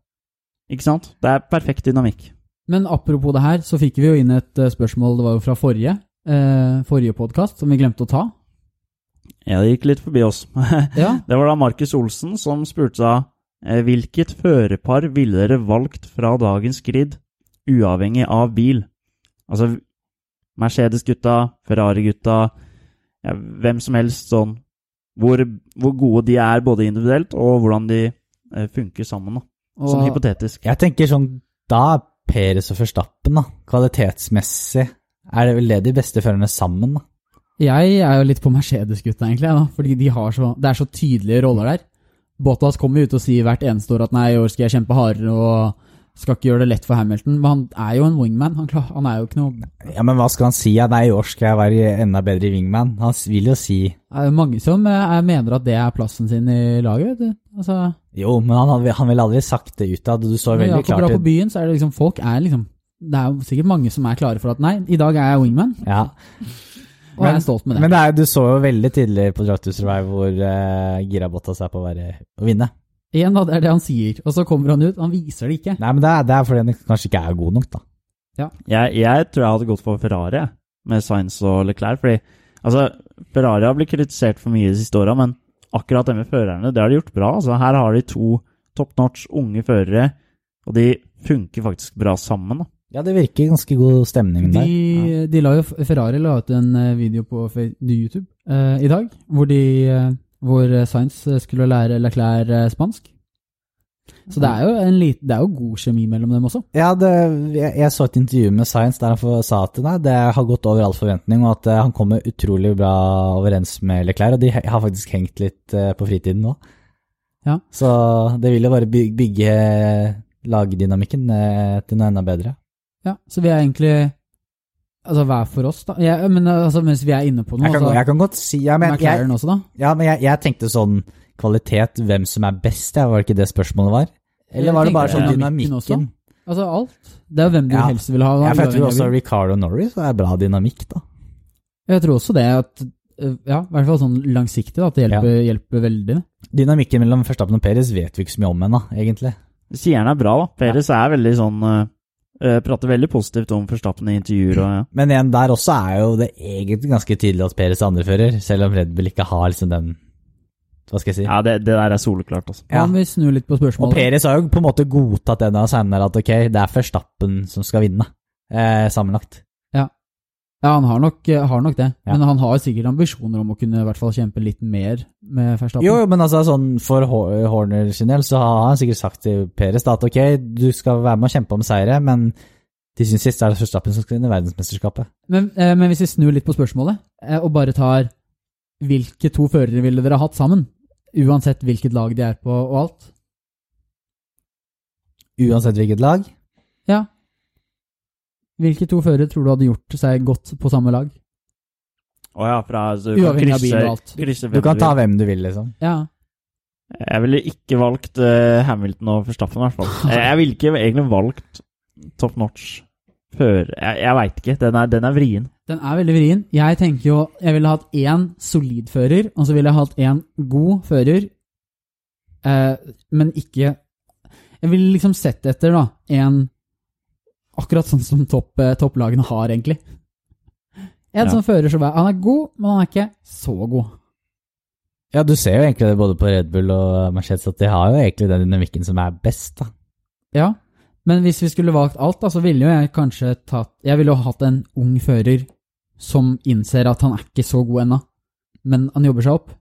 Ikke sant? Det er perfekt dynamikk. Men apropos det her, så fikk vi jo inn et eh, spørsmål, det var jo fra forrige, eh, forrige podkast, som vi glemte å ta. Ja, det gikk litt forbi oss. Ja, det var da Markus Olsen som spurte seg Eh, Hvilket førerpar ville dere valgt fra dagens grid, uavhengig av bil? Altså Mercedes-gutta, Ferrari-gutta, ja, hvem som helst sånn. Hvor, hvor gode de er både individuelt, og hvordan de eh, funker sammen. da. Og, Sånn hypotetisk. Jeg tenker sånn, da er Peres og Førstappen, da. Kvalitetsmessig er det vel det de beste førerne sammen, da. Jeg er jo litt på Mercedes-gutta, egentlig, da, fordi de har så, det er så tydelige roller der. Bottas kommer jo ut og sier hvert eneste år at nei, i år skal jeg kjempe hardere og skal ikke gjøre det lett for Hamilton. Men han er jo en wingman. Han, klar, han er jo ikke noe Ja, men hva skal han si? Nei, i år skal jeg være enda bedre i wingman. Han vil jo si Det er mange som eh, mener at det er plassen sin i laget, vet du. Altså, Jo, men han, han ville aldri sagt det utad. Du så veldig Jakob drar klart på byen, så er det liksom Folk er liksom Det er jo sikkert mange som er klare for at nei, i dag er jeg wingman, Ja. og jeg er stolt med det. Men det er, du så jo veldig tidlig på Drive to Survive hvor uh, gira Bottas er på å, være, å vinne. Da, det er det han sier, og så kommer han ut, han viser det ikke. Nei, men det er, det er fordi han kanskje ikke er god nok, da. Jeg, jeg tror jeg hadde gått for Ferrari, med Sainz og Leclerc. Fordi altså, Ferrari har blitt kritisert for mye de siste åra, men akkurat det med førerne, det har de gjort bra. Altså, her har de to top notch unge førere, og de funker faktisk bra sammen. Da. Ja, det virker ganske god stemning De, der. de la jo, Ferrari la ut en eh, video på YouTube eh, i dag, hvor, de, eh, hvor eh, Sainz skulle lære Leclerc eh, spansk. Så det er jo en lit, det er jo god kjemi mellom dem også. Ja, det, jeg, jeg så et intervju med Science der han sa at nei, det har gått over all forventning, og at eh, han kommer utrolig bra overens med Leclerc, og de har faktisk hengt litt eh, på fritiden nå. Ja. Så det vil jo bare bygge lagdynamikken eh, til noe enda bedre. Ja, så vi er egentlig Altså hver for oss, da. Ja, men altså, mens vi er inne på noe, Jeg kan, altså, jeg kan godt si ja, men, jeg, McLaren også, da. ja, men jeg, jeg tenkte sånn kvalitet, hvem som er best, ja, var det ikke det spørsmålet var? Eller var det bare sånn dynamikken dynamikken? Altså alt. Det er jo hvem du Ja. helst vil ha. Ja, for jeg tror også. Ricardo Norris er bra dynamikk, da. Jeg tror også det at øh, Ja, i hvert fall sånn langsiktig, da, at det hjelper, hjelper veldig. Dynamikken mellom Førstappen og Perez vet vi ikke så mye om ennå, egentlig. Sier han er bra, da. Perez er veldig sånn eh, eh, Prater veldig positivt om Forstappen i intervjuer og ja. Men igjen, der også er jo det egentlig ganske tydelig at Perez er andrefører, selv om Red Bull ikke har liksom den Hva skal jeg si? Ja, det, det der er soleklart, altså. Ja. vi snur litt på spørsmålet? Og Peres har jo på en måte godtatt den av senere at ok, det er Verstappen som skal vinne, eh, sammenlagt. Ja, han har nok, øh, har nok det. Ja. Men han har sikkert ambisjoner om å kunne i hvert fall kjempe litt mer med Verstappen. Jo, jo, men altså sånn for Horner sin del, så har han sikkert sagt til Peres da, at ok, du skal være med og kjempe om seire, men til og sist er det Verstappen som skal vinne verdensmesterskapet. Men, eh, men hvis vi snur litt på spørsmålet, eh, og bare tar hvilke to førere ville dere hatt sammen? Uansett hvilket lag de er på og alt? Uansett hvilket lag. Ja. Hvilke to førere tror du hadde gjort seg godt på samme lag? Å ja, fra altså, du kan Uavhengig av bil og alt. krysse Du hvem kan ta vil. hvem du vil, liksom. Ja. Jeg ville ikke valgt eh, Hamilton og Verstappen, i hvert fall. Jeg, jeg ville ikke egentlig valgt top notch før Jeg, jeg veit ikke. Den er, den er vrien. Den er veldig vrien. Jeg tenker jo Jeg ville hatt én solid fører, og så ville jeg hatt én god fører, eh, men ikke Jeg ville liksom sett etter, da, en Akkurat sånn som topp, eh, topplagene har, egentlig. En Ja. som fører så bare Han er god, men han er ikke så god. Ja, du ser jo egentlig det både på Red Bull og Mercedes, at de har jo egentlig den dynamikken som er best, da. Ja, men hvis vi skulle valgt alt, da, så ville jo jeg kanskje tatt Jeg ville jo hatt en ung fører som innser at han er ikke så god ennå, men han jobber seg opp.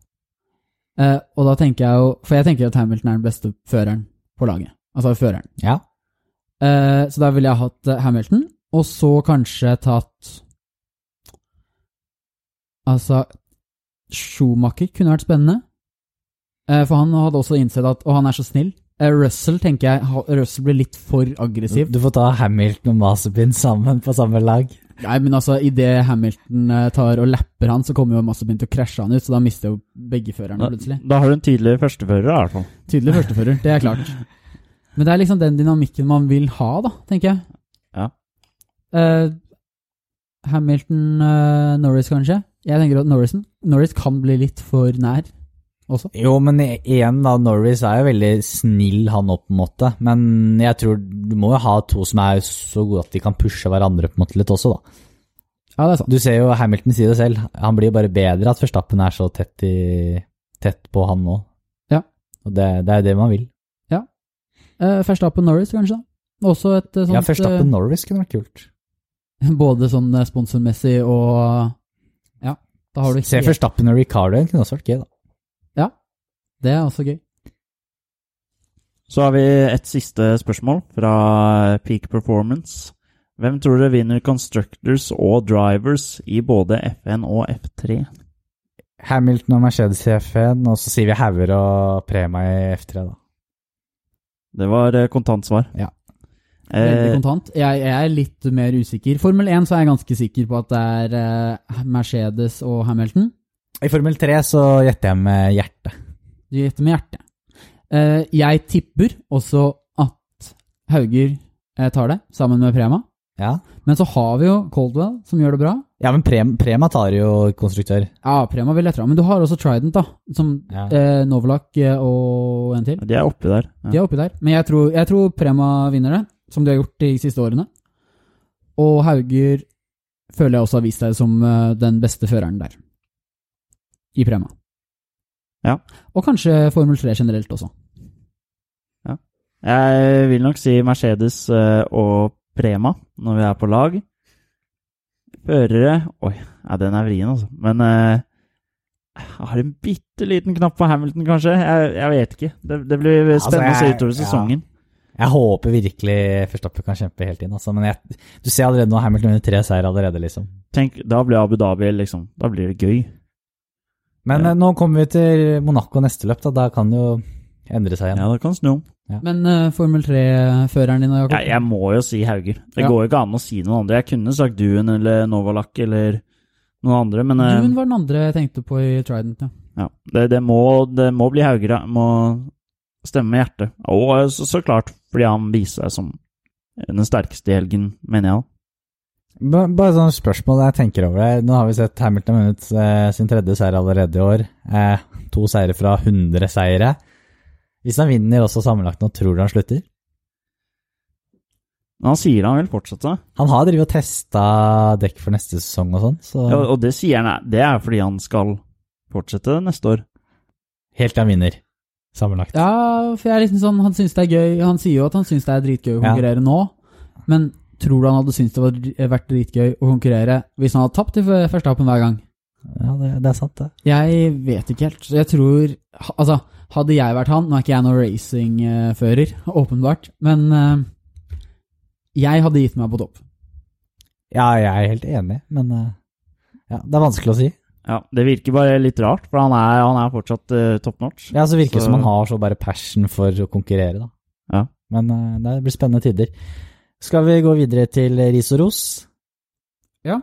Eh, og da tenker jeg jo For jeg tenker at Hamilton er den beste føreren på laget. Altså føreren. Ja. Eh, så da ville jeg hatt Hamilton, og så kanskje tatt Altså Schumacher kunne vært spennende. Eh, for han hadde også innsett at Og han er så snill. Eh, Russell tenker jeg Russell blir litt for aggressiv. Du får ta Hamilton og Mazepin sammen på samme lag. Nei, men altså, idet Hamilton eh, tar og lapper han, så kommer jo Mazepin til å krasje han ut, så da mister jo begge førerne Da, plutselig. da har du en tydelig førstefører, i hvert fall. Tydelig førstefører, det er klart. Men det er liksom den dynamikken man vil ha, da, tenker jeg. Ja. Eh, Hamilton, eh, Norris kanskje? Jeg tenker at Norrisen, Norris kan bli litt for nær også. Jo, men igjen da, Norris er jo veldig snill han opp på en måte, men jeg tror du må jo ha to som er så gode at de kan pushe hverandre på en måte litt også da. Ja, det er sant. Du ser jo Hamilton sier det selv, han blir bare bedre at Verstappen er så tett, i, tett på han nå. Ja. Og det, det er jo det man vil. Uh, Verstappen Norris, kanskje. Også et eh, sånt Ja, Verstappen Norris kunne vært kult. eh, Både sånn eh, sponsormessig og Ja, da har du Se helt- Verstappen og Ricardo det kunne også vært gøy, da. Ja, Det er også gøy. Så har vi et siste spørsmål fra Peak Performance. Hvem tror dere vinner Constructors og Drivers i både F1 og F3? Hamilton og Mercedes i F1, og så sier vi Hauger og Prema i F3, da. Det var kontant kontantsvar. Ja. Veldig Eh, kontant. Jeg, jeg er litt mer usikker. Formel 1 så er jeg ganske sikker på at det er eh, Mercedes og Hamilton. I Formel 3 så gjetter jeg med hjertet. Du gjetter med hjertet. Eh, jeg tipper også at Hauger tar det, sammen med Prema. Ja, Men så har vi jo Coldwell, som gjør det bra. ja men Prema, Prema tar jo konstruktør. Ja, Prema vil jeg tro. Men du har også Trident, da. Som Ja. eh, Novolak eh, og en til. de er oppi der. De er oppi der. Men jeg tror, jeg tror Prema vinner det, som de har gjort de siste årene. Og Hauger føler jeg også har vist seg som eh, den beste føreren der. I Prema. Ja. Og kanskje Formel 3 generelt også. Ja. Jeg vil nok si Mercedes eh, og Prema når vi er på lag. Førere Oi, ja, den er vrien, altså. Men eh, jeg har en bitte liten knapp på Hamilton, kanskje. Jeg, jeg vet ikke. Det, det blir spennende å se utover ja. sesongen. Jeg håper virkelig Verstappen kan kjempe helt inn, altså. Men jeg, du ser allerede nå Hamilton under tre seier allerede, liksom. Tenk, Da blir Abu Dhabi liksom Da blir det gøy. Men Ja. eh, nå kommer vi til Monaco neste løp, da. Da kan det jo endre seg igjen. Ja, det kan snu om. Men uh, Formel 3-føreren din, Jakob? Ja, jeg må jo si Hauger. Det Ja. går jo ikke an å si noen andre. Jeg kunne sagt Duen eller Novalak eller noen andre, men Duen var den andre jeg tenkte på i Trident, ja. ja, det, det, må, det må bli Hauger. ja. Må stemme med hjertet. Og eh, så, så klart fordi han viser seg som den sterkeste i helgen, mener jeg. Bare Bare sånn spørsmål jeg tenker over. Nå har vi sett Hamilton ha vunnet eh, sin tredje seier allerede i år. Eh, to seire fra 100 seire. Hvis han vinner også sammenlagt nå, tror du han slutter? Han sier han vil fortsette. Han har drevet og testa dekk for neste sesong og sånn, så Ja, og det sier han det er fordi han skal fortsette neste år. helt til han vinner sammenlagt. Ja, for jeg er liksom sånn, han synes det er gøy Han sier jo at han synes det er dritgøy å Ja. konkurrere nå, men tror du han hadde syntes det hadde vært dritgøy å konkurrere hvis han hadde tapt i første hoppen hver gang? Ja, det, det er sant, det. Jeg vet ikke helt. Jeg tror Altså, hadde jeg vært han Nå er ikke jeg noen racingfører, åpenbart, men eh, jeg hadde gitt meg på topp. Ja, jeg er helt enig, men eh, ja, det er vanskelig å si. Ja, Det virker bare litt rart, for han er, han er fortsatt uh, top notch. Ja, så virker det Så- som han har så bare passion for å konkurrere, da. Ja. Men uh, det blir spennende tider. Skal vi gå videre til ris og ros? Ja.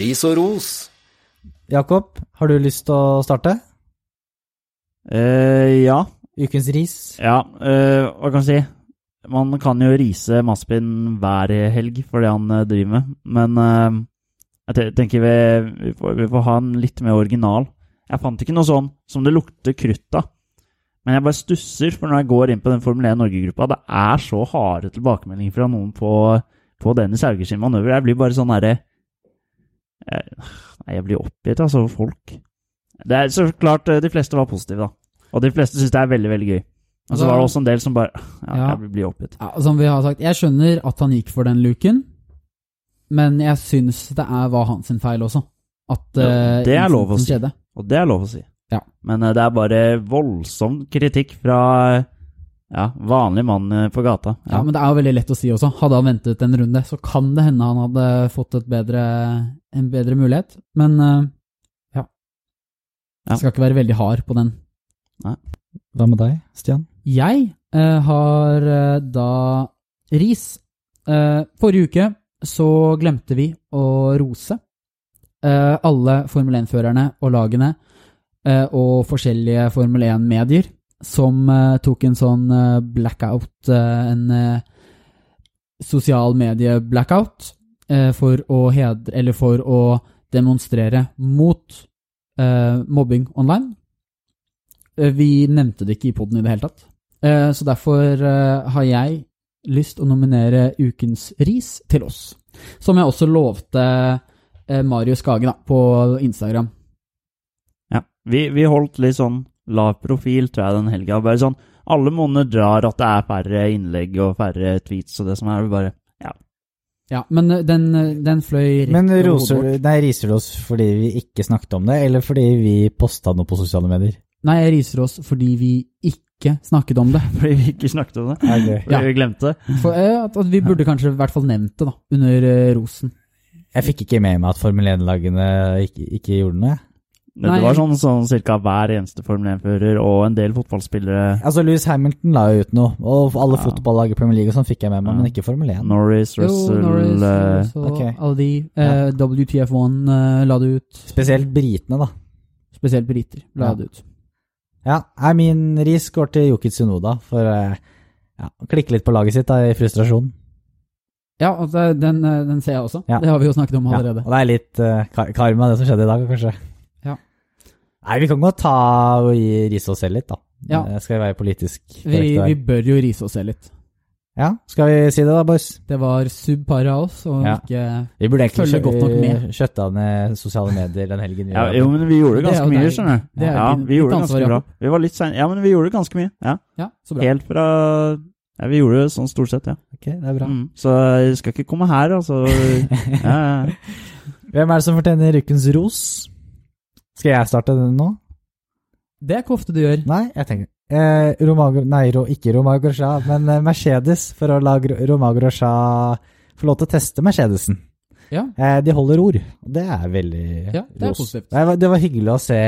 Ris og ros. Jakob, har du lyst til å starte? Eh, ja. Ukens ris? Ja, eh, hva kan jeg si? Man kan jo rise Maspin hver helg for det han eh, driver med, men eh, jeg tenker vi, vi, får, vi får ha en litt mer original. Jeg fant ikke noe sånn som det lukter krutt av, men jeg bare stusser, for når jeg går inn på den Formel 1 Norge-gruppa, det er så harde tilbakemeldinger fra noen på, på Dennis Haugers manøver. Jeg blir bare sånn herre jeg, jeg blir oppgitt, altså, over folk. Det er så klart, eh, de fleste var positive, da. Og de fleste syns det er veldig, veldig gøy. Og så Altså- var det også en del som bare Ja, Ja. jeg blir oppgitt. Ja, som vi har sagt, jeg skjønner at han gikk for den luken, men jeg syns det er, var hans feil også. At Ja, eh, det er lov å si. skjedde. Og det er lov å si. Ja. Men eh, det er bare voldsom kritikk fra ja, vanlig mann på gata. Ja. men det er jo veldig lett å si også. Hadde han ventet en runde, så kan det hende han hadde fått et bedre, en bedre mulighet. Men ja. Ja. Skal ikke være veldig hard på den. Hva med deg, Stian? Jeg eh, har eh, da ris. Eh, forrige uke så glemte vi å rose eh, alle Formel 1-førerne og lagene eh, og forskjellige Formel 1-medier som eh, tok en sånn blackout, en sosial medie-blackout, eh, for å hedre Eller for å demonstrere mot eh, mobbing online. Eh, Vi nevnte det ikke i poden i det hele tatt. Eh, Så derfor eh, har jeg lyst å nominere ukens ris til oss. Som jeg også lovte eh, Marius Skage på Instagram. Ja. Vi, vi holdt litt sånn lav profil, tror jeg, den helga. Bare sånn Alle måneder drar at det er færre innlegg og færre tweets og det som er. Vi bare Ja. Men eh, den, eh, den fløy rett Men roser, nei, riser du oss fordi vi ikke snakket om det, eller fordi vi posta noe på sosiale medier? Nei, jeg riser oss fordi vi ikke snakket om det. Fordi vi ikke snakket om det. Okay. Fordi Ja. vi glemte det. For, eh, at, at vi burde kanskje i hvert fall nevnt det, da, under rosen. Jeg fikk ikke med meg at Formel 1-lagene ikke, ikke gjorde noe. Nei. Det var sånn, sånn cirka hver eneste Formel 1-fører og en del fotballspillere. Altså, Louis Hamilton la jo ut noe, og alle Ja. fotballag i Premier League og sånn fikk jeg med meg, Ja. men ikke Formel 1. Norris, Jo, Russell Norris, eh, Norris og okay. alle de. Eh, WTF1 eh, la det ut. Spesielt britene, da. Spesielt briter la Ja. det ut. Ja, min ris går til Yuki Tsunoda for eh, ja, å klikke litt på laget sitt da, i frustrasjon. Ja, altså, den, eh, den ser jeg også. Ja. Det har vi jo snakket om Ja, allerede. og det er litt eh, karma, det som skjedde i dag, kanskje. Ja. Nei, vi kan godt ta og gi rise oss selv litt, da. Ja. Eh, Skal vi være politisk Vi, korrekte vi der? bør jo rise oss selv litt. Ja, skal vi si det da, boys? Det var subpar av oss, og Ja. ikke Vi burde følge godt nok med. Vi skjøtta ned sosiale medier den helgen. vi Ja, jo, men vi gjorde ganske mye, deg. skjønner du. Er Ja, vi gjorde ganske bra. Vi var litt sein. Ja, men vi gjorde ganske mye. Ja. Ja, så bra. Helt fra Ja, vi gjorde det sånn stort sett, ja. Ok, det er bra. Mm. Så jeg skal ikke komme her, altså. Ja, ja. Hvem er det som fortjener ukens ros? Skal jeg starte den nå? Det er ikke ofte du gjør. Nei, jeg tenker eh, Romagro, Nei, ro, ikke Romago Grosja, men eh, Mercedes, for å la Gro- Grosja få lov til å teste Mercedesen. Ja. Eh, de holder ord, og det er veldig Ja, det er ros. positivt. Det var, det var hyggelig å se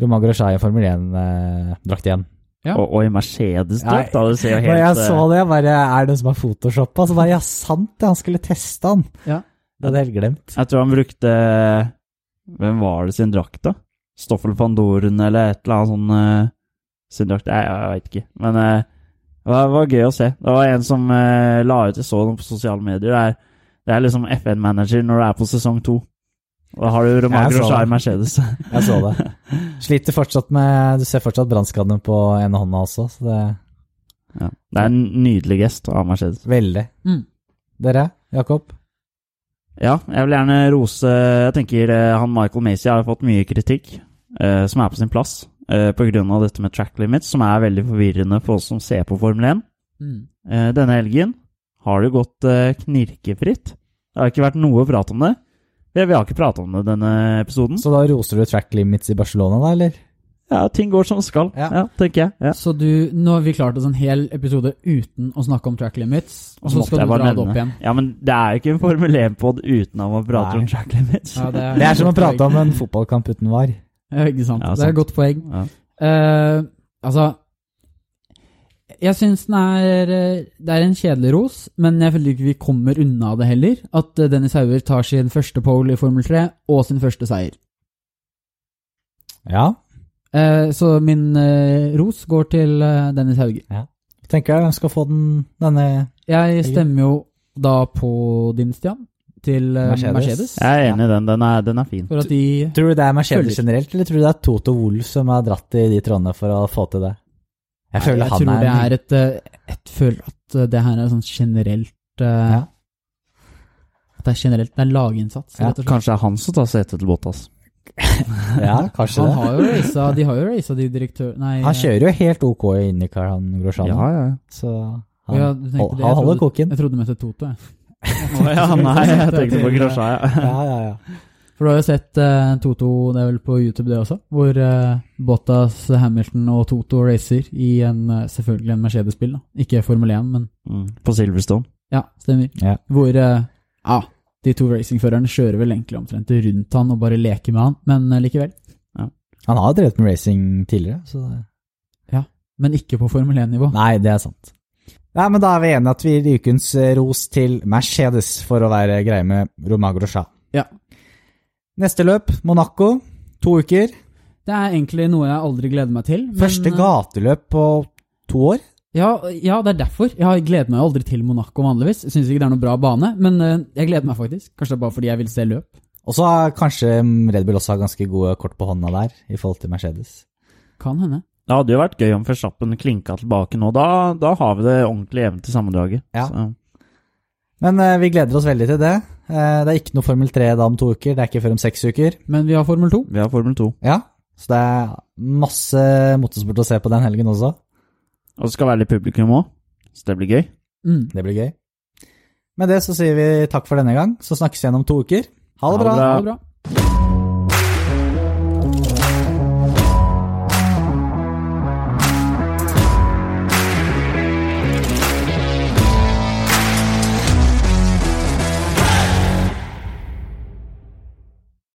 Romago Grosja i Formel 1-drakt igjen. Ja. Og, og i Mercedes-drakt, da. Det ser jo Når helt jeg eh, så det, jeg bare Er det noen som har photoshoppa? Så bare Ja, sant det, han skulle teste han. Ja. Det hadde jeg helt glemt. Jeg tror han brukte Hvem var det sin drakt, da? Stoffel van Doren eller et eller annet sånn uh, sin drakt. Jeg, jeg veit ikke. Men uh, det, var, gøy å se. Det var en som uh, la ut Jeg så noe på sosiale medier. Det er, det er liksom FN-manager når du er på sesong to. Da har du Romagro så Grosjean Mercedes. Jeg så det. Sliter fortsatt med Du ser fortsatt brannskadene på ene hånda også, så det ja. Det er en nydelig gest av Mercedes. veldig. Mm. Dere, Jakob? Ja, jeg vil gjerne rose Jeg tenker eh, han Michael Macy har fått mye kritikk, eh, som er på sin plass, eh, av dette med track limits, som er veldig forvirrende for oss som ser på Formel 1. Mm. Eh, denne helgen har det gått eh, knirkefritt. Det har ikke vært noe prat om det. Vi, har ikke pratet om det denne episoden. Så da roser du track limits i Barcelona, da, eller? Ja, ting går som det skal, Ja. ja. tenker jeg. Ja. Så du, nå har vi klart oss en hel episode uten å snakke om track limits, og så måtte skal jeg du bare dra det nevne. opp igjen. Ja, men det er jo ikke en Formel 1-pod uten at man prater Nei. om track limits. Ja, det, Det er som å prate om en fotballkamp uten var. Ja, ikke sant. Ja, Det er sant. et godt poeng. Ja. Eh, altså Jeg syns den er eh, Det er en kjedelig ros, men jeg føler ikke vi kommer unna det heller. At eh, Dennis Hauger tar sin første pole i Formel 3 og sin første seier. Ja. Eh, så min eh, ros går til eh, Dennis Hauger. Tenker jeg hvem skal få den, denne Jeg stemmer jo da på din, Stian, til eh, Mercedes. Mercedes. Jeg er enig i den. Den er, den er fin. For at de Tror du det er Mercedes Følger. generelt, eller tror du det er Toto Wolff som har dratt i de trådene for å få til det? Jeg føler jeg han tror er, det er et eh, Jeg føler at eh, det her er sånn generelt eh, Ja. At det er generelt Det er laginnsats, Ja, rett og slett. Kanskje det er han som tar setet til Bottas. Ja, kanskje Han det. har jo racet, de har jo racet de direktørene Han kjører jo helt ok i IndyCar, han Grosjean. Ja, ja. Så han, ja, tenkte hold- det. han holder trodde- koken. Jeg trodde du mente Toto, jeg. Å ja, nei, jeg tenkte på Grosjean, ja. Ja, ja, ja. For du har jo sett uh, Toto, det er vel på YouTube det også, hvor uh, Bottas, Hamilton og Toto racer i en, uh, selvfølgelig en Mercedes-bil. Ikke Formel 1, men Mm, på Silverstone. ja, stemmer. Ja. Hvor ja, de to racingførerne kjører vel egentlig omtrent rundt han og bare leker med han, men likevel. likevel. Han har drevet med racing tidligere, så Ja, Men ikke på Formel 1-nivå. Nei, det er sant. Nei, men da er vi enige at vi gir ukens eh, ros til Mercedes for å være greie med Romain Grosjean. Ja. Neste løp, Monaco. To uker. Det er egentlig noe jeg aldri gleder meg til. men, Første eh, gateløp på to år. Ja, ja, det er derfor. Jeg gleder meg aldri til Monaco vanligvis. Jeg syns ikke det er noe bra bane, men eh, jeg gleder meg faktisk. Kanskje det er bare fordi jeg vil se løp. Og så har kanskje Red Bull også har ganske gode kort på hånda der, i forhold til Mercedes. Kan hende. Det hadde jo vært gøy om Verstappen klinka tilbake nå. Da, da har vi det ordentlig jevnt i sammendraget. Ja. Så, Men uh, vi gleder oss veldig til det. Uh, det er ikke noe Formel 3 da om to uker, det er ikke før om seks uker. Men vi har Formel 2. vi har Formel 2. Ja, så det er masse motorsport å se på den helgen også. Og det skal være litt publikum òg, så det blir gøy. Mm. Det blir gøy. Med det så sier vi takk for denne gang, så snakkes vi igjen om to uker. Ha det Ha det bra! bra. Ha det bra.